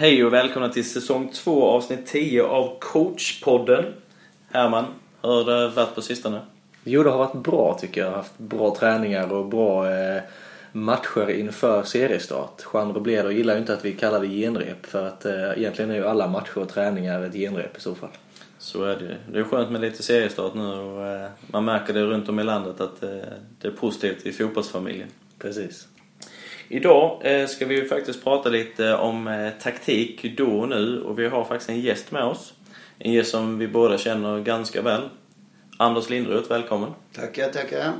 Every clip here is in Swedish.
Hej och välkomna till säsong 2 avsnitt 10 av Coachpodden. Herman, hur har det varit på sistone? Jo, det har varit bra tycker jag. Jag har haft bra träningar och bra eh, matcher inför seriestart. Jean Robledo gillar ju inte att vi kallar det genrep för att eh, egentligen är ju alla matcher och träningar ett genrep i så fall. Så är det ju. Det är skönt med lite seriestart nu och eh, man märker det runt om i landet att eh, det är positivt i fotbollsfamiljen. Precis. Idag eh, ska vi faktiskt prata lite om eh, taktik då och nu och vi har faktiskt en gäst med oss. En gäst som vi båda känner ganska väl. Anders Lindroth, välkommen. Tackar, tackar.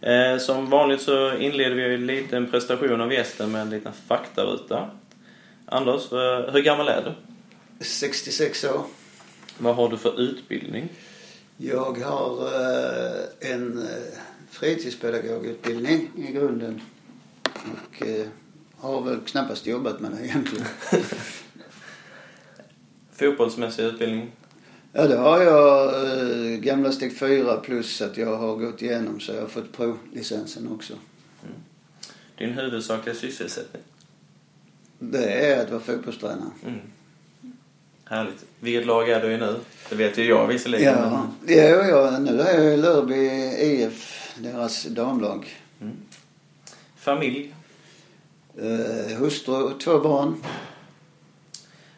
Eh, som vanligt så inleder vi en liten prestation av gästen med en liten faktaruta. Anders, hur gammal är du? 66 år. Vad har du för utbildning? Jag har en fritidspedagogutbildning i grunden. Och eh, har väl knappast jobbat med det egentligen. Fotbollsmässig utbildning? Ja, det har jag. Eh, gamla steg 4 plus att jag har gått igenom så jag har fått provlicensen också. Din huvudsakliga sysselsättning? Det är att vara fotbollstränare. Mm. Härligt. Vilket lag är du i nu? Det vet ju jag visserligen. Ja, det är jag. Nu är jag i Lörby IF, deras damlag. Mm. Familj? Eh, hustru och två barn.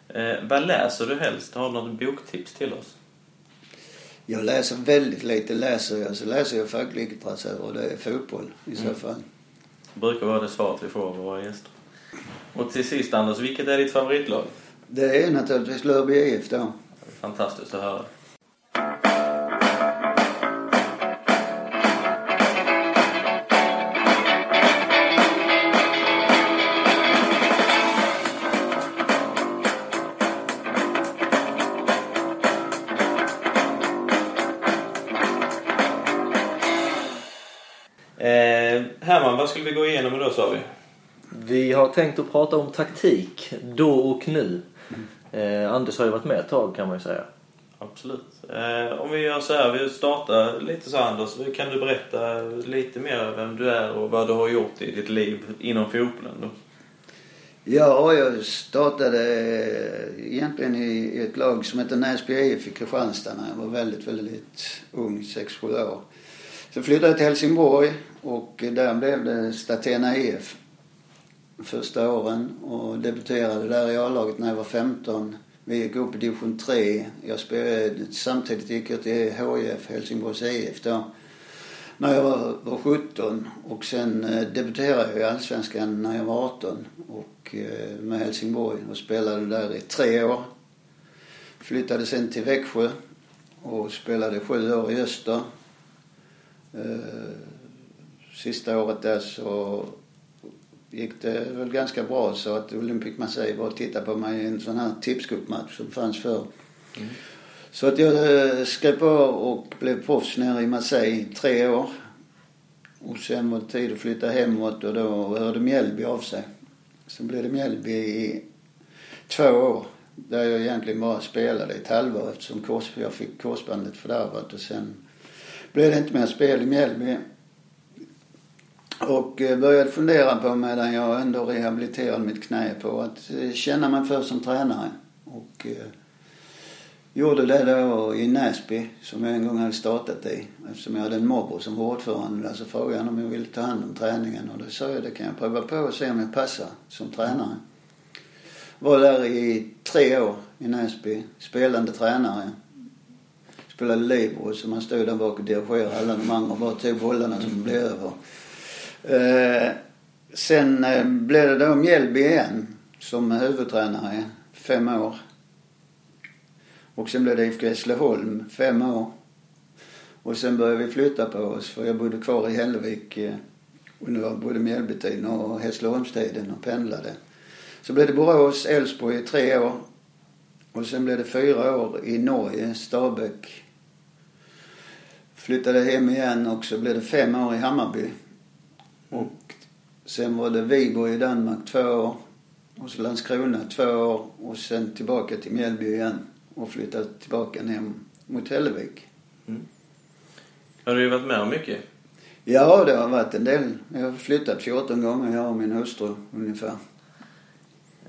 Eh, vad läser du helst? Har du något boktips till oss? Jag läser väldigt lite. Läser jag så läser jag facklitteratur och det är fotboll i så Mm. fall. Det brukar vara det svaret vi får av våra gäster. Och till sist Anders, vilket är ditt favoritlag? Det är naturligtvis Lörby IF då. Fantastiskt att höra. Skulle vi gå igenom idag sa vi? Vi har tänkt att prata om taktik, då och nu. Eh, Anders har ju varit med ett tag kan man ju säga. Absolut. Eh, om vi gör så här, vi startar lite så här, Anders. Kan du berätta lite mer vem du är och vad du har gjort i ditt liv inom fotbollen då? Ja, jag startade eh, egentligen i ett lag som heter Näsby IF i Kristianstad när jag var väldigt, väldigt ung, 6-7 år. Så flyttade jag till Helsingborg och där blev det Statena IF första åren och debuterade där i A-laget när jag var 15. Vi gick upp i division 3. Jag spelade, samtidigt gick jag till HIF, Helsingborgs IF då. När jag var, var 17 och sen eh, debuterade jag i Allsvenskan när jag var 18 och eh, med Helsingborg och spelade där i tre år. Flyttade sen till Växjö och spelade sju år i Öster. Eh, Sista året där så gick det väl ganska bra så att Olympic Marseille var och tittade på mig i en sån här tipscupmatch som fanns förr. Så att jag eh, skrev på och blev proffs nere i Marseille i tre år. Och sen var det tid att flytta hemåt och då hörde Mjällby av sig. Sen blev det Mjällby i två år. Där jag egentligen bara spelade ett halvår eftersom jag fick korsbandet fördärvat och sen blev det inte mer spel i Mjällby. Och eh, började fundera på medan jag ändå rehabiliterade mitt knä på att eh, känna mig för som tränare. Och eh, gjorde det då i Näsby som jag en gång hade startat i. Eftersom jag hade en morbror som var ordförande där så frågade han om jag ville ta hand om träningen och då sa jag det kan jag prova på och se om jag passar som tränare. Var där i tre år i Näsby, spelande tränare. Spelade libero så man stod där bak och dirigerade alla de andra och bara tog bollarna som blev över. Eh, sen eh, blev det då Mjällby igen som huvudtränare fem år. Och sen blev det IFK Hässleholm fem år. Och sen började vi flytta på oss för jag bodde kvar i Hällevik eh, under både Mjällbytiden och Hässleholmstiden och pendlade. Så blev det Borås, Elfsborg i tre år. Och sen blev det fyra år i Norge, Stabäck. Flyttade hem igen och så blev det fem år i Hammarby. Och sen var det Viborg i Danmark två år. Och så Landskrona två år. Och sen tillbaka till Mjällby igen. Och flyttade tillbaka ner mot Hällevik. Har du varit med om mycket? Ja, det har varit en del. Jag har flyttat 14 gånger, jag och min hustru ungefär.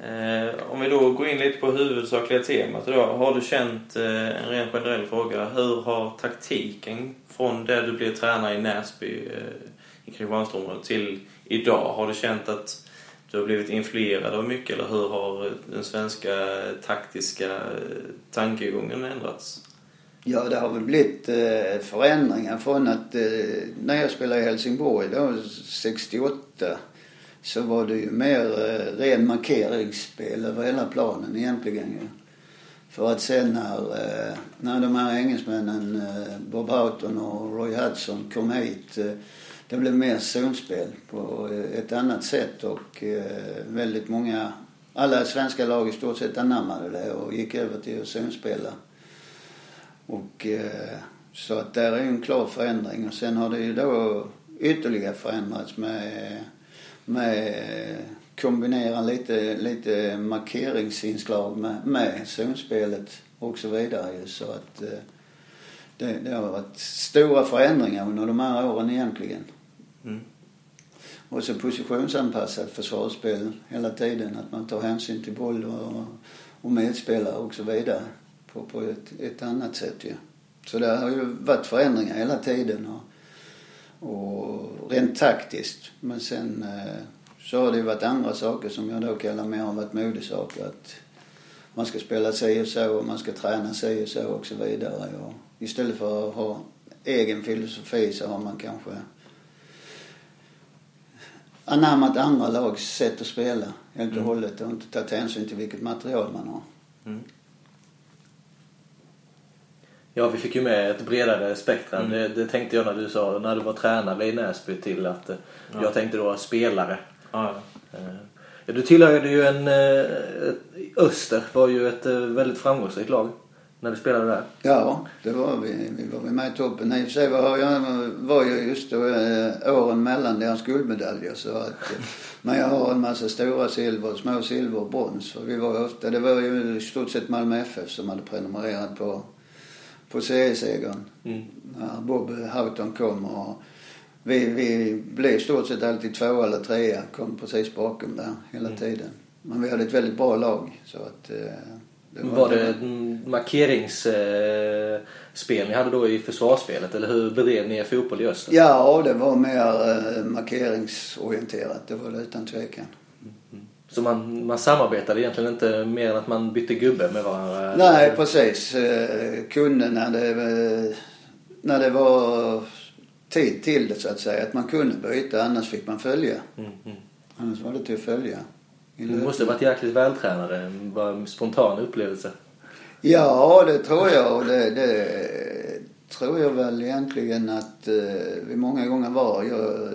Eh, om vi då går in lite på huvudsakliga temat då. Har du känt, eh, en ren generell fråga, hur har taktiken från det du blev tränare i Näsby eh, i Kristianstadsområdet till idag, har du känt att du har blivit influerad av mycket eller hur har den svenska taktiska tankegången ändrats? Ja, det har väl blivit eh, förändringar från att eh, när jag spelade i Helsingborg då, 68, så var det ju mer eh, ren markeringsspel över hela planen egentligen Ja. För att sen när, eh, när de här engelsmännen, eh, Bob Houghton och Roy Hudson kom hit, eh, det blev mer zonspel på eh, ett annat sätt och eh, väldigt många, alla svenska lag i stort sett anammade det och gick över till att zonspela. Och eh, så att där är ju en klar förändring och sen har det ju då ytterligare förändrats med, med kombinera lite, lite markeringsinslag med, med zonspelet och så vidare så att det, det har varit stora förändringar under de här åren egentligen. Mm. Och så positionsanpassat försvarsspel hela tiden. Att man tar hänsyn till boll och, och medspelare och så vidare på, på ett, ett annat sätt ju. Så det har ju varit förändringar hela tiden och, och rent taktiskt. Men sen eh, så har det ju varit andra saker som jag då kallar mer har varit modesaker. Att man ska spela sig och så och man ska träna sig och så och så vidare. Och istället för att ha egen filosofi så har man kanske anammat andra lags sätt att spela helt och Mm. hållet och inte tagit hänsyn till vilket material man har. Mm. Ja, vi fick ju med ett bredare spektra. Mm. Det, det tänkte jag när du sa, när du var tränare i Näsby till att eh, Ja. jag tänkte då spelare. Ja, Eh, Ja, du tillhörde ju en... eh, Öster var ju ett eh, väldigt framgångsrikt lag när du spelade där. Ja, det var vi. Vi var med i toppen. I och för sig var jag var ju just då eh, åren mellan deras guldmedaljer så att eh, Men jag har en massa stora silver, små silver och brons. För vi var ofta, det var ju i stort sett Malmö FF som hade prenumererat på, på seriesegern. Mm. När Bob Houghton kom och vi, vi blev i stort sett alltid två eller trea. Kom precis bakom där hela Mm. tiden. Men vi hade ett väldigt bra lag så att eh, Var det en markeringsspel ni hade då i försvarsspelet eller hur bedrev ni er fotboll i Öster? Ja, det var mer eh, markeringsorienterat. Det var det utan tvekan. Så man, man samarbetade egentligen inte mer än att man bytte gubbe med varandra? Nej, precis. Eh, kunde när det, eh, när det var tid till det så att säga. Att man kunde byta, annars fick man följa. Mm, mm. Annars var det till att följa. Du måste ha varit jäkligt vältränare. Bara en spontan upplevelse. Ja, det tror jag. Och det, det tror jag väl egentligen att eh, vi många gånger var. Jag, eh,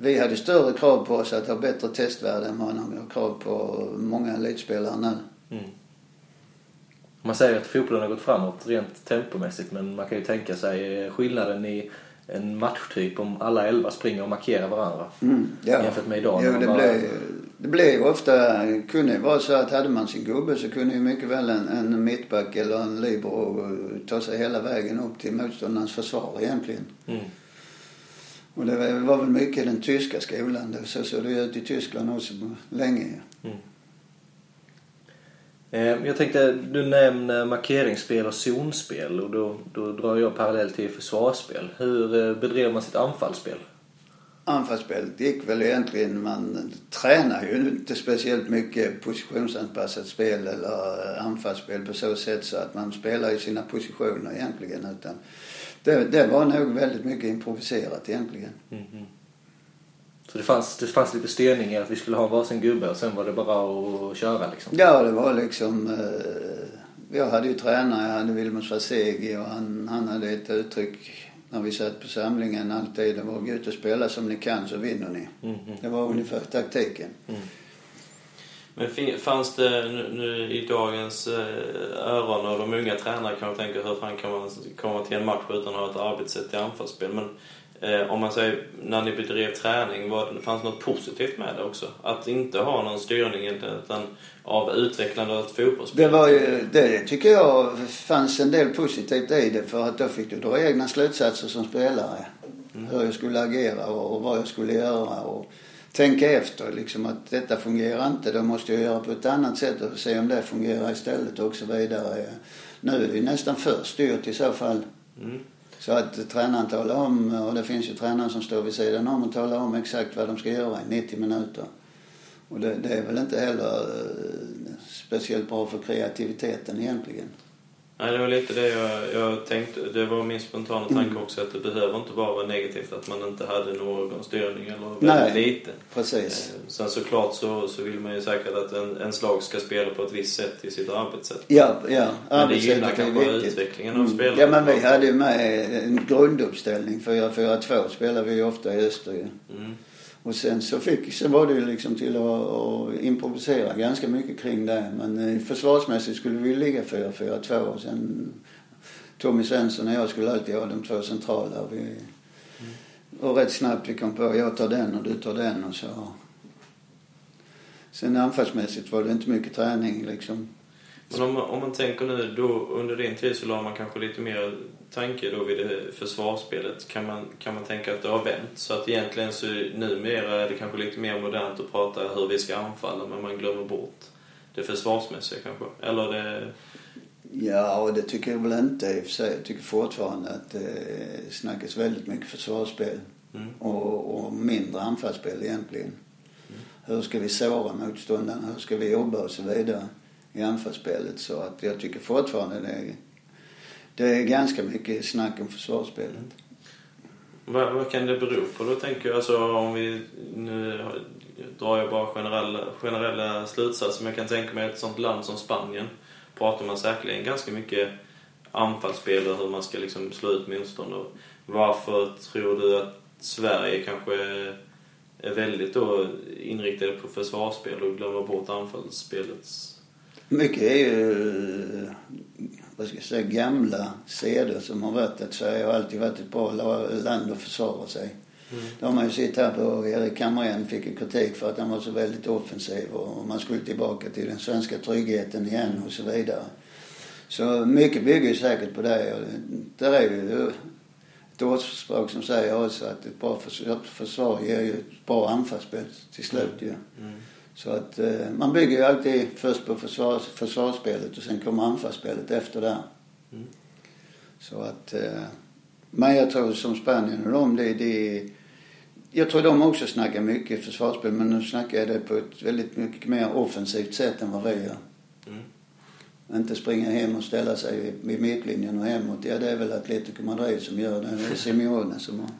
vi hade större krav på oss att ha bättre testvärde än vad man har krav på många elitspelare nu. Mm. Man säger att fotbollen har gått framåt rent tempomässigt men man kan ju tänka sig skillnaden i en matchtyp om alla elva springer och markerar varandra. Mm, ja. Jämfört med idag Jo, det bara- blev, det blev ofta, kunde vara så att hade man sin gubbe så kunde ju mycket väl en, en mittback eller en libero ta sig hela vägen upp till motståndarens försvar egentligen. Mm. Och det var, var väl mycket den tyska skolan. Så såg det ut i Tyskland också länge ju. Eh, Jag tänkte, du nämner markeringsspel och zonspel och då, då drar jag parallell till försvarsspel. Hur eh, bedrev man sitt anfallsspel? Anfallsspelet gick väl egentligen, man tränar ju inte speciellt mycket positionsanpassat spel eller anfallsspel på så sätt så att man spelar i sina positioner egentligen utan det, det var nog väldigt mycket improviserat egentligen. Så det fanns, det fanns lite styrning i att vi skulle ha varsin gubbe och sen var det bara att köra liksom. Ja, det var liksom, eh, jag hade ju tränare, jag hade Wilmer Svasegi och han, han hade ett uttryck när vi satt på samlingen alltid, det var gå ut och spela som ni kan så vinner ni. Mm, mm. Det var ungefär taktiken. Men fin- fanns det nu, nu i dagens eh, öron och de unga tränare kan man tänka hur fan kan man komma till en match utan att ha ett arbetssätt i anfallsspel. Men eh, om man säger när ni bedrev träning, var det, fanns något positivt med det också? Att inte ha någon styrning utan av utvecklande av ett fotbollsspel? Det var ju, det tycker jag fanns en del positivt i det för att då fick du dra egna slutsatser som spelare. Hur jag skulle agera och, och vad jag skulle göra och tänka efter liksom att detta fungerar inte. Då måste jag göra på ett annat sätt och se om det fungerar istället och så vidare. Nu är det nästan för styrt i så fall. Mm. Så att tränaren talar om, och det finns ju tränare som står vid sidan om och talar om exakt vad de ska göra i 90 minuter. Och det, det är väl inte heller eh, speciellt bra för kreativiteten egentligen. Nej, det var lite det jag, jag tänkte. Det var min spontana tanke Mm. också att det behöver inte bara vara negativt att man inte hade någon styrning eller väldigt Nej. lite. Precis. Eh, Sen såklart så, så vill man ju säkert att en, en slag ska spela på ett visst sätt i sitt arbetssätt. Ja, ja. Men det gynnar kanske utvecklingen av Mm. spelarna. Ja, men vi hade ju med en grunduppställning. 4-4-2 spelar vi ju ofta i öster ju. Mm. Och sen så fick, sen var det ju liksom till att, att improvisera ganska mycket kring det. Men eh, försvarsmässigt skulle vi ligga 4-4-2 och sen Tommy Svensson och jag skulle alltid ha de två centrala. Vi, Och rätt snabbt vi kom på, jag tar den och du tar den och så. Sen anfallsmässigt var det inte mycket träning liksom. Men om, om man tänker nu, då, under din tid så la man kanske lite mer tanke då vid det försvarsspelet. Kan man, kan man tänka att det har vänt? Så att egentligen så numera är det kanske lite mer modernt att prata hur vi ska anfalla men man glömmer bort det försvarsmässiga kanske? Eller det... Ja, och det tycker jag väl inte i och för sig. Jag tycker fortfarande att det snackas väldigt mycket försvarsspel. Mm. Och, och mindre anfallsspel egentligen. Hur ska vi såra motståndarna? Hur ska vi jobba och så vidare i anfallsspelet? Så att jag tycker fortfarande det är, det är ganska mycket snack om försvarsspelet. Vad, vad kan det bero på då tänker jag? Alltså om vi... Nu drar jag bara generella, generella slutsatser men jag kan tänka mig ett sånt land som Spanien pratar man säkerligen ganska mycket anfallsspel och hur man ska liksom slå ut motståndare. Varför tror du att Sverige kanske är väldigt då inriktade på försvarsspel och glömmer bort anfallsspelets... Mycket är ju, vad ska jag säga, gamla seder som har varit att Sverige har alltid varit ett bra la- land att försvara sig. Det har man ju sett här på Erik Hamrén fick ju kritik för att han var så väldigt offensiv och man skulle tillbaka till den svenska tryggheten igen och så vidare. Så mycket bygger ju säkert på det. Och det där är ju ett ordspråk som säger också att ett bra förs- försvar ger ju ett bra anfallsspel till slut ju. Mm. Så att eh, man bygger ju alltid först på försvars, försvarsspelet och sen kommer anfallsspelet efter det. Mm. Så att... Eh, men jag tror som Spanien och de, det, det... Jag tror de också snackar mycket försvarsspel men nu snackar jag det på ett väldigt mycket mer offensivt sätt än vad vi gör. Mm. Inte springa hem och ställa sig vid- vid mittlinjen och hemåt. Ja, det är väl Atletico Madrid som gör det. Det är Simeone som har,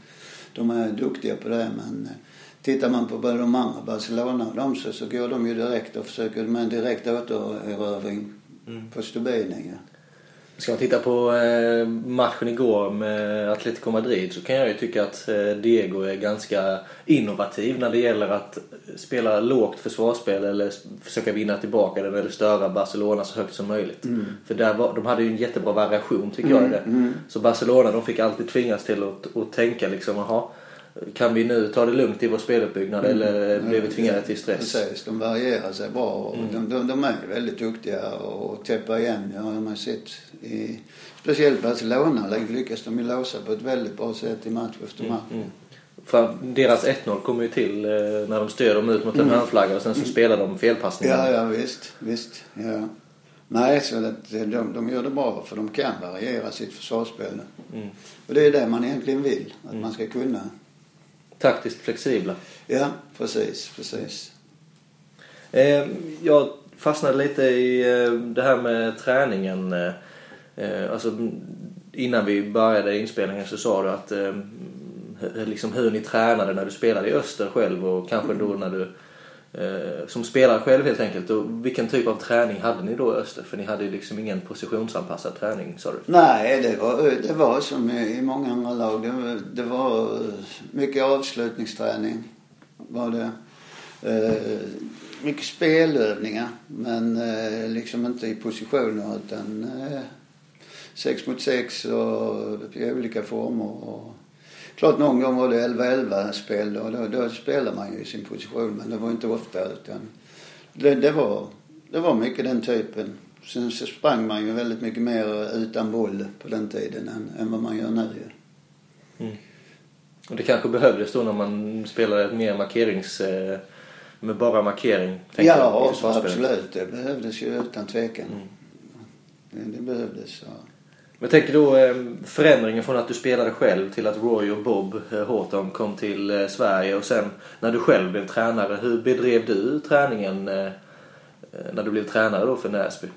De är duktiga på det men eh, tittar man på både de andra, Barcelona och de så, så går de ju direkt och försöker med en direkt återerövring Mm. på Stubini. Ja. Ska man titta på eh, matchen igår med Atletico Madrid så kan jag ju tycka att eh, Diego är ganska innovativ när det gäller att spela lågt försvarsspel eller försöka vinna tillbaka det eller störa Barcelona så högt som möjligt. För där var, de hade ju en jättebra variation tycker jag i det. Så Barcelona de fick alltid tvingas till att, att tänka liksom, jaha, kan vi nu ta det lugnt i vår speluppbyggnad eller blir vi tvingade till stress? Precis, de varierar sig bra och de, de, de är väldigt duktiga att täppa igen. Ja, har man sett i, speciellt Barcelona lyckas de ju låsa på ett väldigt bra sätt i match efter match. Mm. För deras 1-0 kommer ju till eh, när de styr dem ut mot en hörnflagga och sen så spelar de felpassningar. Ja, ja visst, visst. Ja. Nej, så att de, de gör det bra för de kan variera sitt försvarsspel. Mm. Och det är det man egentligen vill, att man ska kunna. Taktiskt flexibla. Ja, precis, precis. Eh, jag fastnade lite i eh, det här med träningen. Eh, alltså, mm, innan vi började inspelningen så sa du att eh, liksom hur ni tränade när du spelade i Öster själv och kanske då när du Eh, som spelare själv helt enkelt. Och vilken typ av träning hade ni då i Öster? För ni hade ju liksom ingen positionsanpassad träning sa du. Nej, det var, det var som i många andra lag. Det var, det var eh, mycket avslutningsträning. Var det. Eh, mycket spelövningar, men eh, liksom inte i positioner utan eh, sex mot sex och i olika former. Och, klart någon gång var det 11-11 spel och då, då spelar man ju i sin position men det var inte ofta utan det, det, var, det var mycket den typen. Sen så sprang man ju väldigt mycket mer utan boll på den tiden än, än vad man gör nu ju. Och det kanske behövdes då när man spelade ett mer markerings... Eh, med bara markering? jag, Ja, försvarsspelet. absolut. Det behövdes ju utan tvekan. Mm. Det, det behövdes. Ja. Men jag tänker då eh, förändringen från att du spelade själv till att Roy och Bob eh, Horton kom till eh, Sverige och sen när du själv blev tränare. Hur bedrev du träningen när du blev tränare då för Näsby?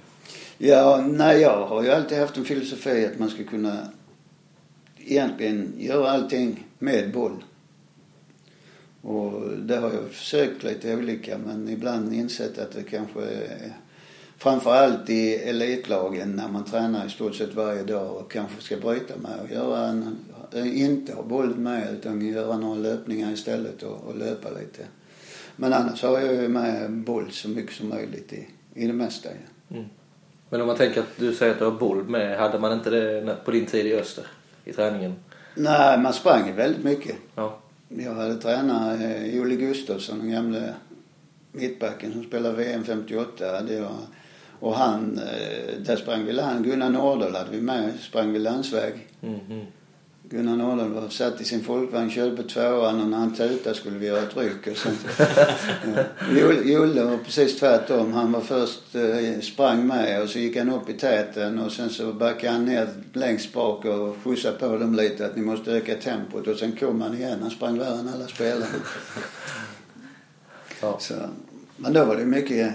Ja, nej, jag har ju alltid haft en filosofi att man ska kunna egentligen göra allting med boll. Och det har jag försökt lite olika men ibland insett att det kanske är framförallt i elitlagen när man tränar i stort sett varje dag och kanske ska bryta med och göra en, inte ha bollen med utan göra några löpningar istället och, och löpa lite. Men annars har jag ju med boll så mycket som möjligt i, i det mesta. Ja. Men om man tänker att du säger att du har boll med. Hade man inte det på din tid i Öster? I träningen? Nej, man sprang väldigt mycket. Ja. Jag hade tränat eh, Olle Gustafsson, den gamle mittbacken som spelade VM 58. Hade jag. Och han, eh, där sprang vi land. Gunnar Nordahl hade vi med, sprang vi landsväg. Mhm. Gunnar Nordahl var satt i sin folkvagn, körde på tvåan och när han tutade skulle vi göra ett ryck. Och sen, ja. Jolle var precis tvärtom. Han var först, eh, sprang med och så gick han upp i täten och sen så backade han ner längst bak och skjutsade på dem lite att ni måste öka tempot och sen kom han igen. Han sprang värre än alla spelare. Ja. Så, men då var det mycket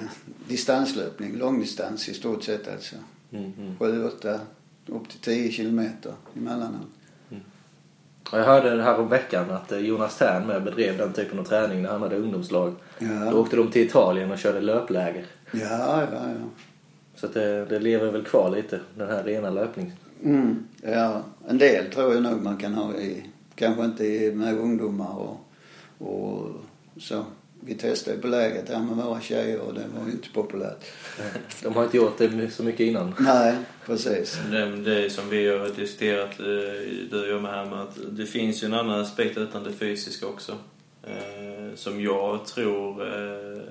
distanslöpning, långdistans i stort sett alltså. Mhm. Sju, åtta, upp till tio kilometer emellanåt. Och Jag hörde det här om veckan att eh, Jonas Tern med bedrev den typen av träning när han hade ungdomslag. Ja. Då åkte de till Italien och körde löpläger. Ja, ja, ja. Så det, det lever väl kvar lite, den här rena löpningen. Mm, ja, en del tror jag nog man kan ha i, kanske inte i, med ungdomar och, och så. Vi testade på läget här med våra tjejer och det var ju inte populärt. De har inte gjort det så mycket innan. Nej, precis. Det, det är som vi har diskuterat, eh, du och jag med här, med att det finns ju en annan aspekt utan det fysiska också. Eh, som jag tror eh,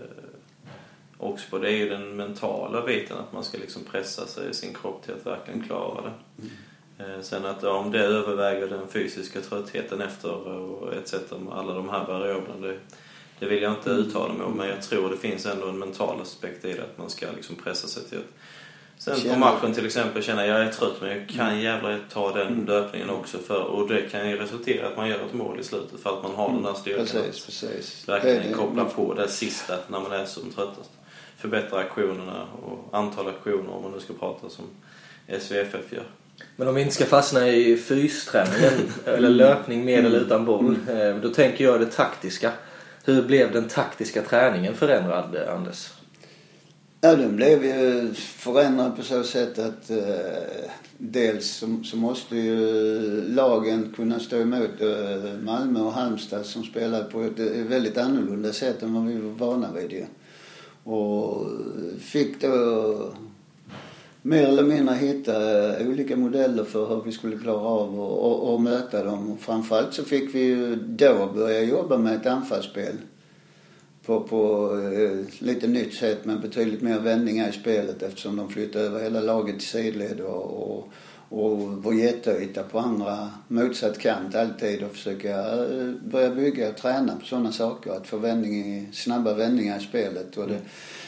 också på, det är ju den mentala biten, att man ska liksom pressa sig i sin kropp till att verkligen klara det. Eh, sen att om det överväger den fysiska tröttheten efter och etc. med alla de här variablerna, det, vill jag inte uttala mig om, men jag tror det finns ändå en mental aspekt i det, att man ska liksom pressa sig till att Sen på matchen till exempel känna jag är trött men jag kan jävlar ta den löpningen också för och det kan ju resultera i att man gör ett mål i slutet för att man har den där styrkan. Precis, precis. Verkligen Det- koppla på det sista när man är som tröttast. Förbättra aktionerna och antal aktioner om man nu ska prata som SVFF gör. Men om vi inte ska fastna i fysträningen, eller löpning med eller utan boll. eh, Då tänker jag det taktiska. Hur blev den taktiska träningen förändrad, Anders? Ja, den blev ju förändrad på så sätt att eh, dels så, så måste ju lagen kunna stå emot eh, Malmö och Halmstad som spelar på ett eh, väldigt annorlunda sätt än vad vi var vana vid ju. Och fick då mer eller mindre hitta eh, olika modeller för hur vi skulle klara av och, och, och möta dem. Och framförallt så fick vi ju då börja jobba med ett anfallsspel på, på eh, lite nytt sätt med betydligt mer vändningar i spelet eftersom de flyttade över hela laget till sidled och, och, och vår jätteyta på andra motsatt kant alltid och försöka eh, börja bygga och träna på sådana saker. Att få vändning i, snabba vändningar i spelet. Och det,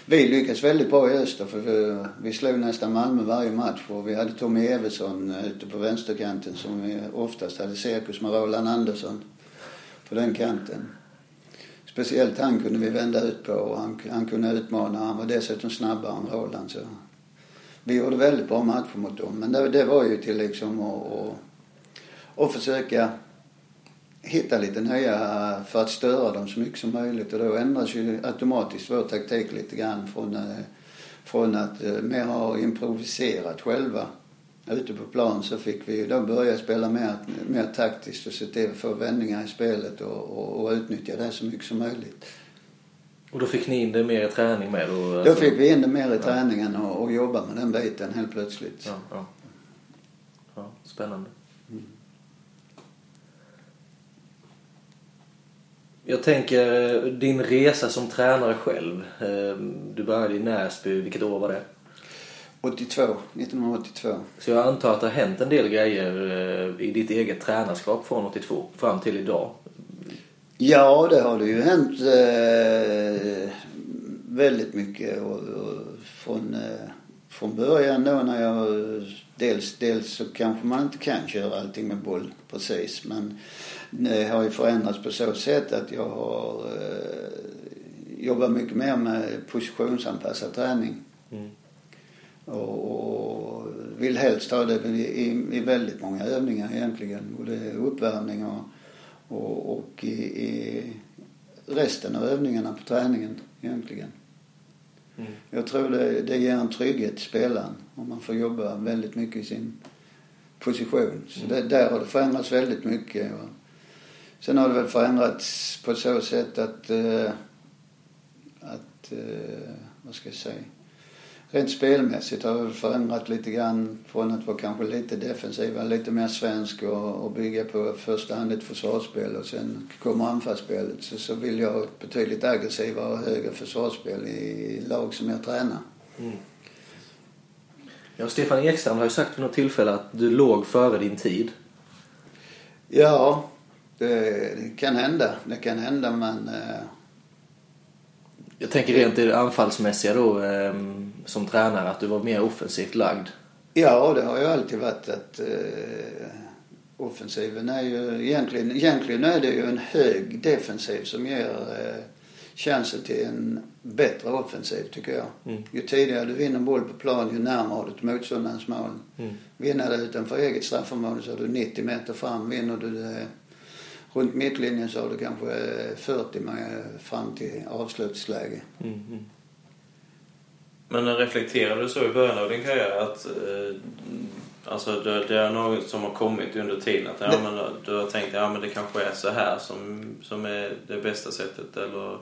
vi lyckades väldigt bra i Öster för vi, slog nästan Malmö varje match och vi hade Tommy Eversson eh, ute på vänsterkanten som vi oftast hade cirkus med Roland Andersson på den kanten. Speciellt han kunde vi vända ut på och han, han kunde utmana. Han var dessutom snabbare än Roland. Så. Vi gjorde väldigt bra matcher mot dem. Men det, det var ju till liksom att och, och försöka hitta lite nya för att störa dem så mycket som möjligt. Och då ändras ju automatiskt vår taktik lite grann från, eh, från att eh, mer ha improviserat själva ute på plan så fick vi ju då börja spela mer, mer taktiskt och se till att få vändningar i spelet och, och, och utnyttja det så mycket som möjligt. Och då fick ni in det mer i träning med? Då, Då alltså- fick vi in det mer i träningen och, och jobba med den biten helt plötsligt. Ja, ja. ja spännande. Jag tänker eh, din resa som tränare själv. Eh, Du började i Näsby, vilket år var det? 82, 1982. Så jag antar att det har hänt en del grejer eh, i ditt eget tränarskap från 82 fram till idag. Ja, det har det ju hänt eh, väldigt mycket. Och, och från, eh, från början då när jag... Dels, dels så kanske man inte kan köra allting med boll precis. Men det har ju förändrats på så sätt att jag har eh, jobbat mycket mer med positionsanpassad träning. Mm. Och, och vill helst ha det i, i väldigt många övningar egentligen. Både uppvärmning och, och, och i, i resten av övningarna på träningen egentligen. Mm. Jag tror det, det ger en trygghet till spelaren om man får jobba väldigt mycket i sin position. Så det, där har det förändrats väldigt mycket. Och sen har det väl förändrats på så sätt att, eh, att eh, vad ska jag säga, rent spelmässigt har det förändrat lite grann från att vara kanske lite defensiva, lite mer svensk och, och bygga på första hand ett försvarsspel och sen kommer anfallsspelet så, så vill jag ha ett betydligt aggressivare och högre försvarsspel i lag som jag tränar. Mm. Ja, Stefan Ekstrand har ju sagt vid något tillfälle att du låg före din tid. Ja, det, kan hända. Det kan hända men eh, Jag tänker rent i det anfallsmässiga då eh, som tränare att du var mer offensivt lagd. Ja, det har ju alltid varit att eh, offensiven är ju egentligen, egentligen är det ju en hög defensiv som ger eh, chansen till en bättre offensiv tycker jag. Mm. Ju tidigare du vinner boll på plan ju närmare du till motståndarens mål. Mm. Vinner du utanför eget straffområde så har du 90 meter fram. Vinner du det runt mittlinjen så har du kanske eh, 40 med fram till avslutsläge. Mm. Men reflekterade du så i början av din karriär att eh, alltså det, det är något som har kommit under tiden? Att ja, men, du har tänkt ja, men det kanske är så här som, som är det bästa sättet? Eller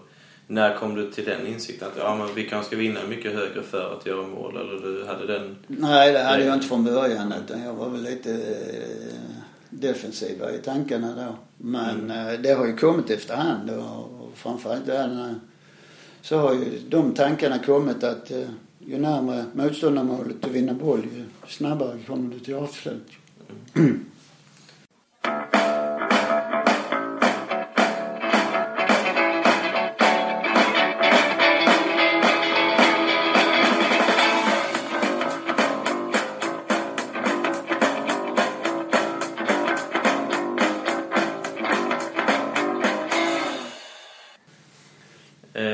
när kom du till den insikten att ja, men vi kanske ska vinna mycket högre för att göra mål? Eller du hade den... Nej, det hade jag inte från början utan jag var väl lite eh, defensiva i tankarna då. Men eh, det har ju kommit efterhand och, och framförallt där så har ju de tankarna kommit att eh, ju närmare motståndarmålet du vinner boll ju snabbare kommer du till avslut. Eh,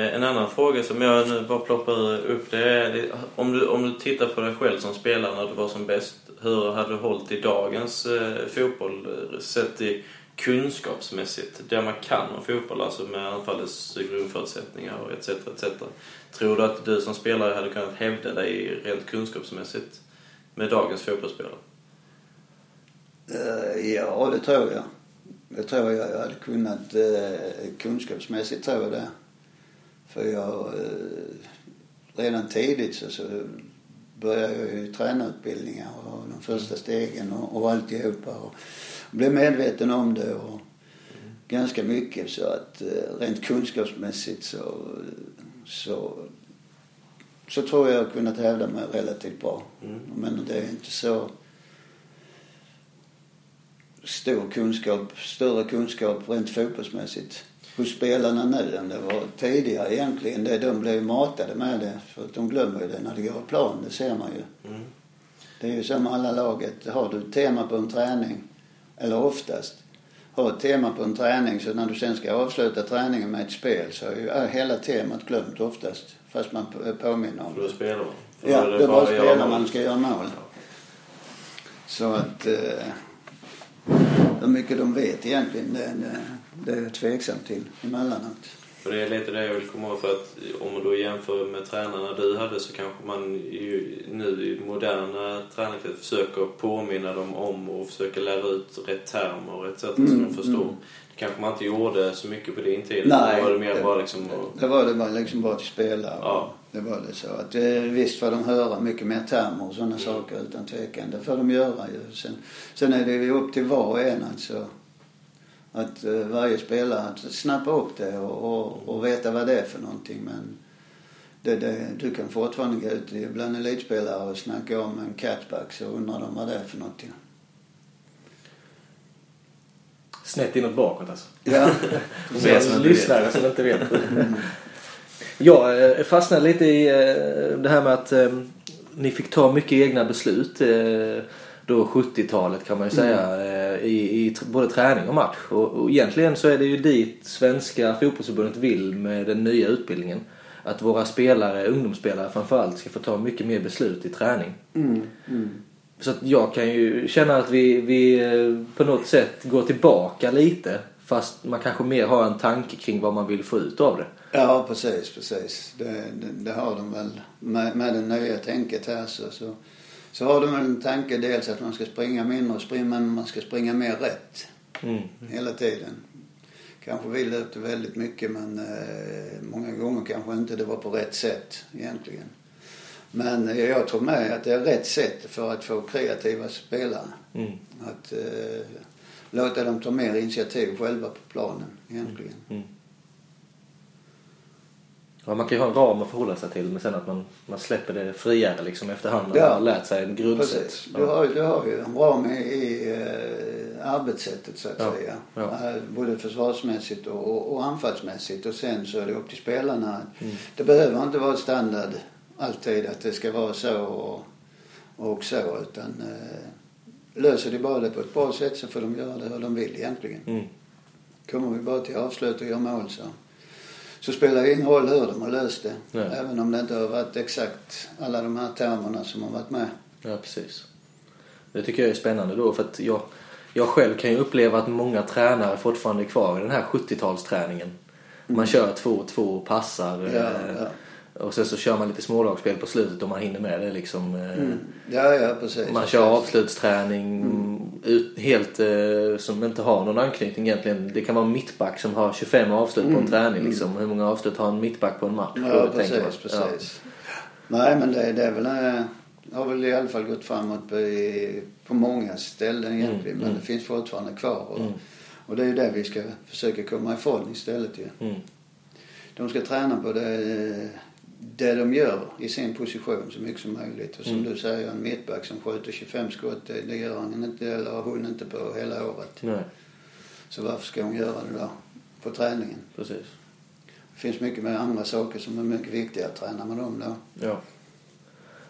Eh, en annan fråga som jag nu bara ploppar upp det är om du, om du tittar på dig själv som spelare när du var som bäst. Hur hade du hållit i dagens eh, fotboll eh, sett i kunskapsmässigt? Det man kan om fotboll, alltså med anfallets grundförutsättningar och etc. etc. Tror du att du som spelare hade kunnat hävda dig rent kunskapsmässigt med dagens fotbollsspelare? Eh, ja, det tror jag. Det tror jag jag hade kunnat kunskapsmässigt tror jag det. För jag eh, redan tidigt så, så började jag ju tränarutbildningar och de första stegen och, och alltihopa och blev medveten om det och ganska mycket så att eh, rent kunskapsmässigt så, så så tror jag jag har kunnat hävda mig relativt bra. Mm. Men det är inte så stor kunskap, större kunskap rent fotbollsmässigt hos spelarna nu än det var tidigare egentligen. Det, de blev matade med det för att de glömmer ju det när det går av plan, det ser man ju. Mm. Det är ju som alla laget. Har du ett tema på en träning, eller oftast, har ett tema på en träning så när du sen ska avsluta träningen med ett spel så är ju hela temat glömt oftast. Fast man påminner om För det. då spelar man. För Ja, då bara spelar man ska göra mål. Så att eh, hur mycket de vet egentligen det, det, det är jag tveksam till emellanåt. För det är lite det jag vill komma ihåg för att om man då jämför med tränarna du hade så kanske man ju nu i moderna tränare försöker påminna dem om och försöker lära ut rätt termer och etc. så Mm, de förstår. mm. Det kanske man inte gjorde så mycket på din tid. Nej, Då var det mer det- bara liksom att- Det var det bara liksom bara till spelare. Ja. Det var det så. Att, eh, visst får de höra mycket mer termer och sådana saker utan tvekan. Det får de göra ju. Sen, sen är det ju upp till var och en alltså. Att eh, varje spelare att snappa upp det och, och, och veta vad det är för någonting. Men det, det, du kan fortfarande gå ut bland elitspelare och snacka om en catback så undrar de vad det är för någonting. Snett inåt bakåt alltså. Ja, inte lyssnare som inte vet. Jag eh, fastnade lite i eh, det här med att ni fick ta mycket egna beslut då 70-talet kan man ju säga i, i både träning och match. Och, och egentligen så är det ju dit svenska fotbollsförbundet vill med den nya utbildningen. Att våra spelare, ungdomsspelare framförallt, ska få ta mycket mer beslut i träning. mm, mm. Så att jag kan ju känna att vi, vi på något sätt går tillbaka lite. Fast man kanske mer har en tanke kring vad man vill få ut av det. Ja, precis, precis. Det, det, det har de väl. Med, med det nya tänket här så, så, så har de en tanke dels att man ska springa mindre och springa, men man ska springa mer rätt. Mm. Hela tiden. Kanske vi löpte väldigt mycket men eh, många gånger kanske inte det var på rätt sätt egentligen. Men eh, jag tror med att det är rätt sätt för att få kreativa spelare. Mm. Att eh, låta dem ta mer initiativ själva på planen egentligen. Mm. Ja, man kan ju ha en ram att förhålla sig till men sen att man, man släpper det friare liksom efterhand när Ja. man har lärt sig en grundsätt. Precis. Du har, du har ju en ram i, i eh, arbetssättet så att Ja, säga. ja. Eh, Både försvarsmässigt och, och, och anfallsmässigt. Och sen så är det upp till spelarna. Mm. Det behöver inte vara standard alltid att det ska vara så och, och så. Utan eh, löser de bara det på ett bra sätt så får de göra det hur de vill egentligen. Mm. Kommer vi bara till avslut och gör mål så, så spelar det ingen roll hur de har löst det. Nej. Även om det inte har varit exakt alla de här termerna som har varit med. Ja, precis. Det tycker jag är spännande då för att jag, jag själv kan ju uppleva att många tränare fortfarande är kvar i den här 70-talsträningen. Man kör två och två och passar. Mm. Ja, eh, ja. Och sen så kör man lite smålagsspel på slutet om man hinner med det liksom. eh, Mm. Ja, ja precis. Man kör avslutsträning Mm. ut, helt eh, som inte har någon anknytning egentligen. Det kan vara en mittback som har 25 avslut på en Mm. träning. Liksom. Hur många avslut har en mittback på en match? Ja, precis, precis. Nej, men det, det är väl, eh, har väl i alla fall gått framåt på, på många ställen egentligen. men mm. det finns fortfarande kvar. Och, Mm. och det är ju det vi ska försöka komma ifrån istället ju. Ja. Mm. De ska träna på det, det de gör i sin position så mycket som möjligt. Och som Mm. du säger, en mittback som skjuter 25 skott, det, det gör han inte, eller hon inte på hela året. Nej, Så varför ska hon göra det då? På träningen. precis. Det finns mycket med andra saker som är mycket viktigare att träna med dem då. Ja.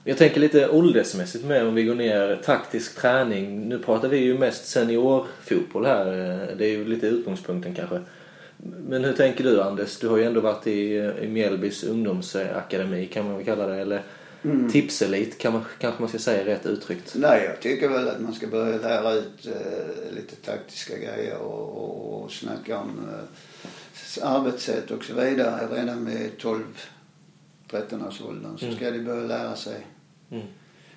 Jag tänker lite åldersmässigt med om vi går ner taktisk träning. Nu pratar vi ju mest seniorfotboll här. Det är ju lite utgångspunkten kanske. Men hur tänker du Anders? Du har ju ändå varit i, i Mjällbys ungdomsakademi kan man väl kalla det. Eller Mm. tipselit kan man, kanske man ska säga rätt uttryckt. Nej, jag tycker väl att man ska börja lära ut eh, lite taktiska grejer och, och, och snacka om eh, arbetssätt och så vidare redan vid 12-13 års åldern. Så Mm. ska de börja lära sig Mm.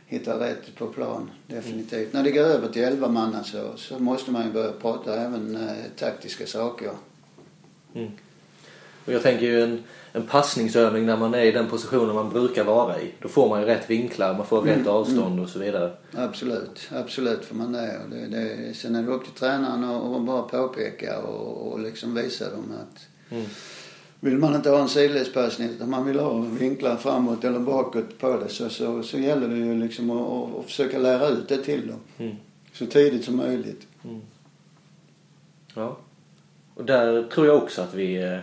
hitta rätt på plan, definitivt. När det går över till 11 manna så, så måste man ju börja prata även eh, taktiska saker. Mm. Och jag tänker ju en, en passningsövning när man är i den positionen man brukar vara i. Då får man ju rätt vinklar, man får rätt Mm, avstånd och så vidare. Absolut, absolut får man det. Och det, det sen är det upp till tränaren att att bara påpeka och, och liksom visa dem att Mm. Vill man inte ha en sidledspassning utan man vill ha vinklar framåt eller bakåt på det så, så, så gäller det ju liksom att, att, att försöka lära ut det till dem. Mm. Så tidigt som möjligt. Mm. Ja. Och där tror jag också att vi... eh,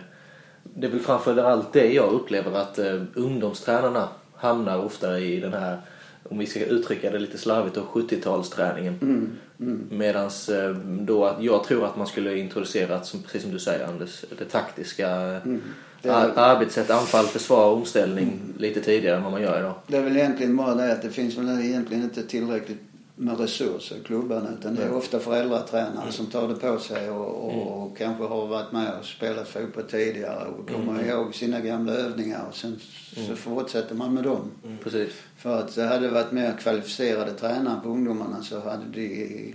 Det är väl framför allt det jag upplever att eh, ungdomstränarna hamnar ofta i den här, om vi ska uttrycka det lite slarvigt, då 70-talsträningen. Mm, mm. Medans eh, då att jag tror att man skulle introducerat, som, precis som du säger Anders, det taktiska Mm. Det, är, arbetssätt, anfall, försvar, omställning lite tidigare än vad man gör idag. det är väl egentligen bara det att det finns väl egentligen inte tillräckligt med resurser i klubbarna utan det är ofta föräldratränare som tar det på sig och, och, och kanske har varit med och spelat fotboll tidigare och kommer Mm. ihåg sina gamla övningar och sen så Mm. fortsätter man med dem. Precis. För att det hade varit mer kvalificerade tränare på ungdomarna så hade de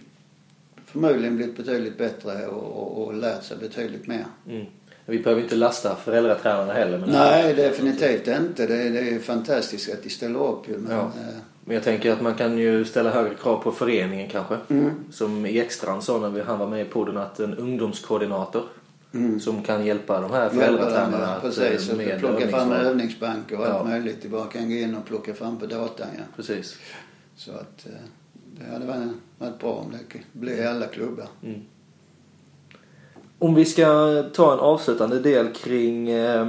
förmodligen blivit betydligt bättre och, och, och lärt sig betydligt mer. Mm. Vi behöver inte lasta föräldratränarna heller. Men Nej, definitivt inte. Det, är- det är fantastiskt att de ställer upp ju. Men, Ja. eh, Men jag tänker att man kan ju ställa högre krav på föreningen kanske. mm, Som Ekstrand sa när vi, han var med i podden att en ungdomskoordinator som kan hjälpa de här föräldratränarna Ja, att precis. eh, Och med plocka fram övningsval. övningsbank och allt Ja. möjligt. Du bara kan gå in och plocka fram på datan. Ja. Precis. Så att eh, det hade varit, bra om det blev i alla klubbar. Om vi ska ta en avslutande del kring eh,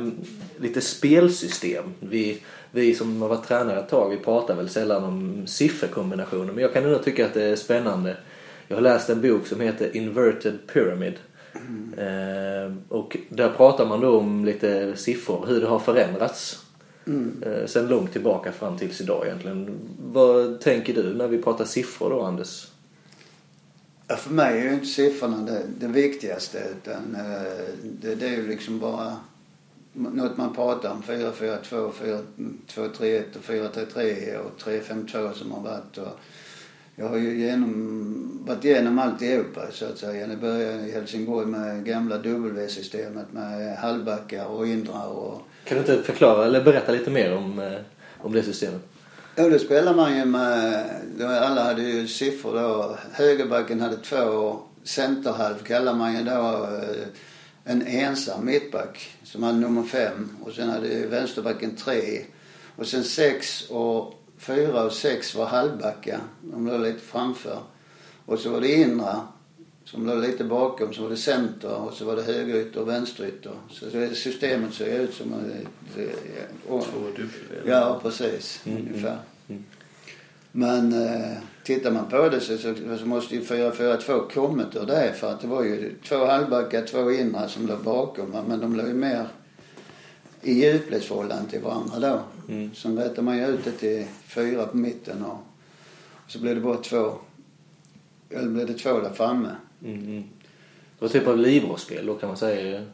lite spelsystem. Vi, vi som har varit tränare ett tag, vi pratar väl sällan om sifferkombinationer. Men jag kan ändå tycka att det är spännande. Jag har läst en bok som heter Inverted Pyramid. Eh, och där pratar man då om lite siffror, hur det har förändrats. Eh, sen långt tillbaka fram tills idag egentligen. Vad tänker du när vi pratar siffror då Anders? För mig är ju inte siffrorna det, det viktigaste utan eh, det, det är ju liksom bara något man pratar om. 4, 4, 2, 4, 3, och 4, 3, 3 och 3, 5, 2 som har varit. Och jag har ju genom, varit igenom alltihopa så att säga. Det började i Helsingborg med gamla W-systemet med halvbackar och indrar och Kan du inte förklara eller berätta lite mer om, eh, om det systemet? Ja, då spelar man ju med... Alla hade ju siffror då. Högerbacken hade två. Centerhalv kallar man ju då eh, en ensam mittback som hade nummer fem. Och sen hade vänsterbacken tre. Och sen sex och fyra och sex var halvbackar. De låg lite framför. Och så var det inra som låg lite bakom. Så var det center och så var det högerytter och vänsterytter. Så systemet ser ut som... ett- och- Två dubbel. Ja, precis. Ungefär. Men eh, tittar man på det så, så, så måste ju 4-4-2 kommit ur det. För att det var ju två halvbackar, två inra som låg bakom. Men de låg ju mer i djupledsförhållande till varandra då. Mm. Sen rätade man ju ut det till fyra på mitten och, och så blev det bara två. Eller blev det två där framme. Mm, mm. Det var typ av livrospel då kan man säga.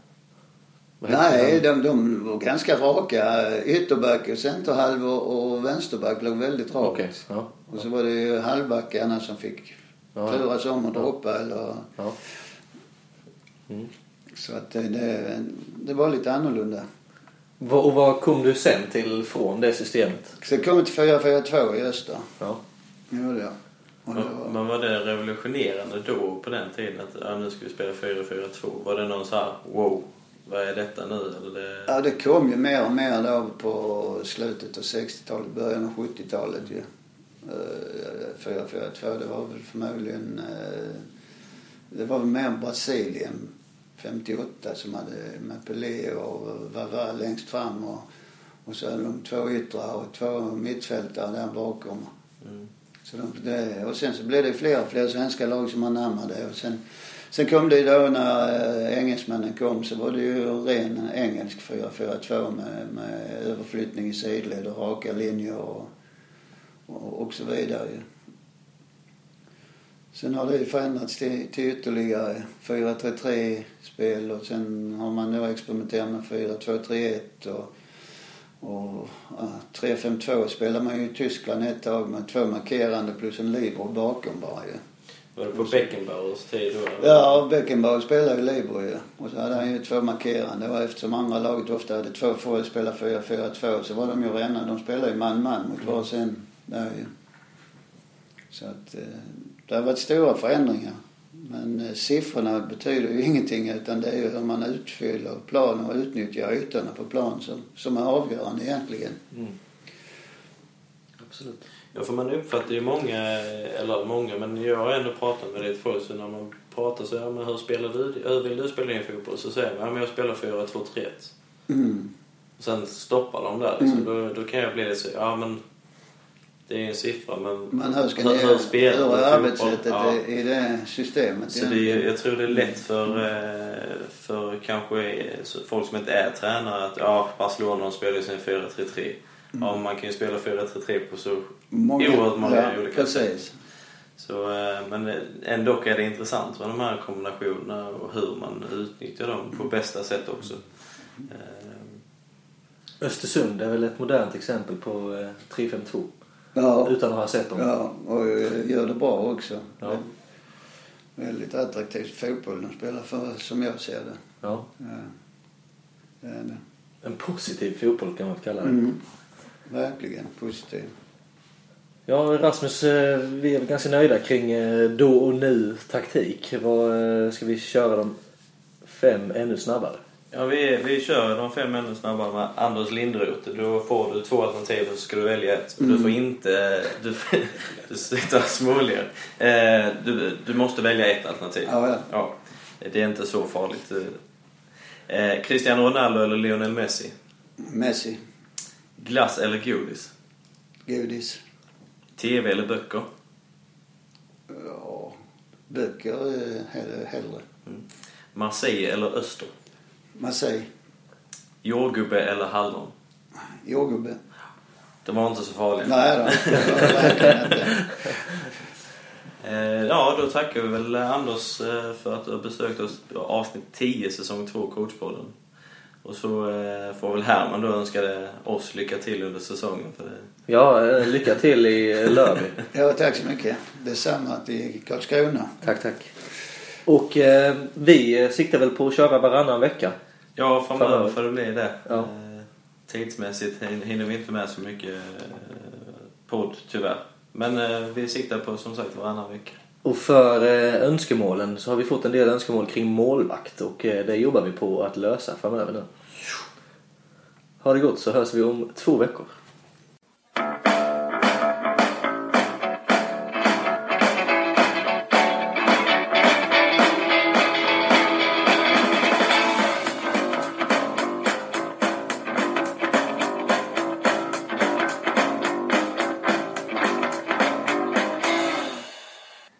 Nej, de, de var ganska raka. Ytterback och centerhalv och, och vänsterback låg väldigt rakt. Okej, ja. Och så var det ju halvbackarna som fick Ja, turas om och ja. droppa eller... ja. Mm. Så att det, det, var lite annorlunda. Vad- Och vad kom du sen till från det systemet? Så jag kom till 4-4-2 i Öster. Ja. Det gjorde jag. Men, var, men var det revolutionerande då på den tiden att ja, nu ska vi spela 4-4-2? Var det någon så här wow, vad är detta nu? Eller det... ja, det kom ju mer och mer då på slutet av 60-talet, början av 70-talet ju. Eh, 4-4-2, det var väl förmodligen... eh, Det var väl mer Brasilien 58 som hade med Pelé och Vava längst fram och, och så hade de två yttrar och två mittfältare där bakom. Mm. Så de, det, och sen så blev det fler och fler svenska lag som anammade det. Och sen, sen kom det ju då när eh, engelsmännen kom så var det ju ren engelsk 4-4-2 med, med överflyttning i sidled och raka linjer och, och, och så vidare ju. Sen har det ju förändrats till, till ytterligare 4-3-3 spel och sen har man då experimenterat med 4-2-3-1 och och ja, 3-5-2 spelar man ju i Tyskland ett tag med två markerande plus en libero bakom bara ju. Var det på Beckenbauers tid då? Ja, Beckenbauer spelade ju libero ju. Och så hade han ju två markerande och eftersom andra laget ofta hade två för att spela 4-4-2 så var de ju rena. De spelade ju man-man mot varsin där ju. Så att eh, det har varit stora förändringar. Men eh, siffrorna betyder ju ingenting utan det är ju hur man utfyller planen och utnyttjar ytorna på plan som, som är avgörande egentligen. Mm. Absolut. Ja, för man uppfattar ju många, eller många, men jag har ändå pratat med lite folk så när man pratar så ja, men hur spelar du, hur vill du spela din fotboll? Så säger man, ja men jag spelar 4-2-3-1. Mm. Och sen stoppar de där liksom. Mm. Då, då kan jag bli lite så, ja men det är en siffra men, Men hur ska hur, ni hur spelar hur är arbetssättet Ja. i, det systemet? Så det är, jag tror det är lätt för, eh, för kanske folk som inte är tränare att ja, Barcelona de spelar ju sin 4-3-3. Ja, man kan ju spela 4-3-3 på så oerhört många ja, olika sätt. Så, eh, men ändå är det intressant med de här kombinationerna och hur man utnyttjar dem på bästa sätt också. Eh, Östersund är väl ett modernt exempel på eh, 352 Ja, utan att ha sett dem. ja, och eh, gör det bra också. Ja. Väldigt attraktivt fotboll de spelar för, som jag ser det. Ja. Ja. Det är det. En positiv fotboll kan man kalla det. Mm. Verkligen positiv. Ja, Rasmus, eh, vi är väl ganska nöjda kring eh, då och nu taktik. Vad, eh, ska vi köra de fem ännu snabbare. Ja, vi, vi kör de fem ännu snabbare med Anders Lindroth. Då får du två alternativ och så ska du välja ett. Du får inte... Du, du sitter och småler. Du, du måste välja ett alternativ. Ja, ja. Ja, det är inte så farligt. Cristiano Ronaldo eller Lionel Messi? Messi. Glass eller godis? Godis. TV eller böcker? Ja, böcker eh, hell- hellre. Marseille eller Öster? Marseille. Jordgubbe eller hallon? Jordgubbe. De var inte så farliga. Nej då, det var verkligen inte. Eh, ja, då tackar vi väl Anders eh, för att du har besökt oss avsnitt 10, säsong 2, Coachpodden. Och så eh, får väl Herman då önska oss lycka till under säsongen. För det. Ja, eh, lycka till i Lörby. Ja, tack så mycket. Detsamma till Karlskrona. Tack, tack. Och eh, vi eh, siktar väl på att köra varannan vecka. Ja, framöver Framöver. får det bli det. Ja. Eh, tidsmässigt hin- hinner vi inte med så mycket eh, podd, tyvärr. Men eh, vi siktar på som sagt varannan vecka. Och för eh, önskemålen så har vi fått en del önskemål kring målvakt och eh, det jobbar vi på att lösa framöver nu. Ha det gott så hörs vi om två veckor.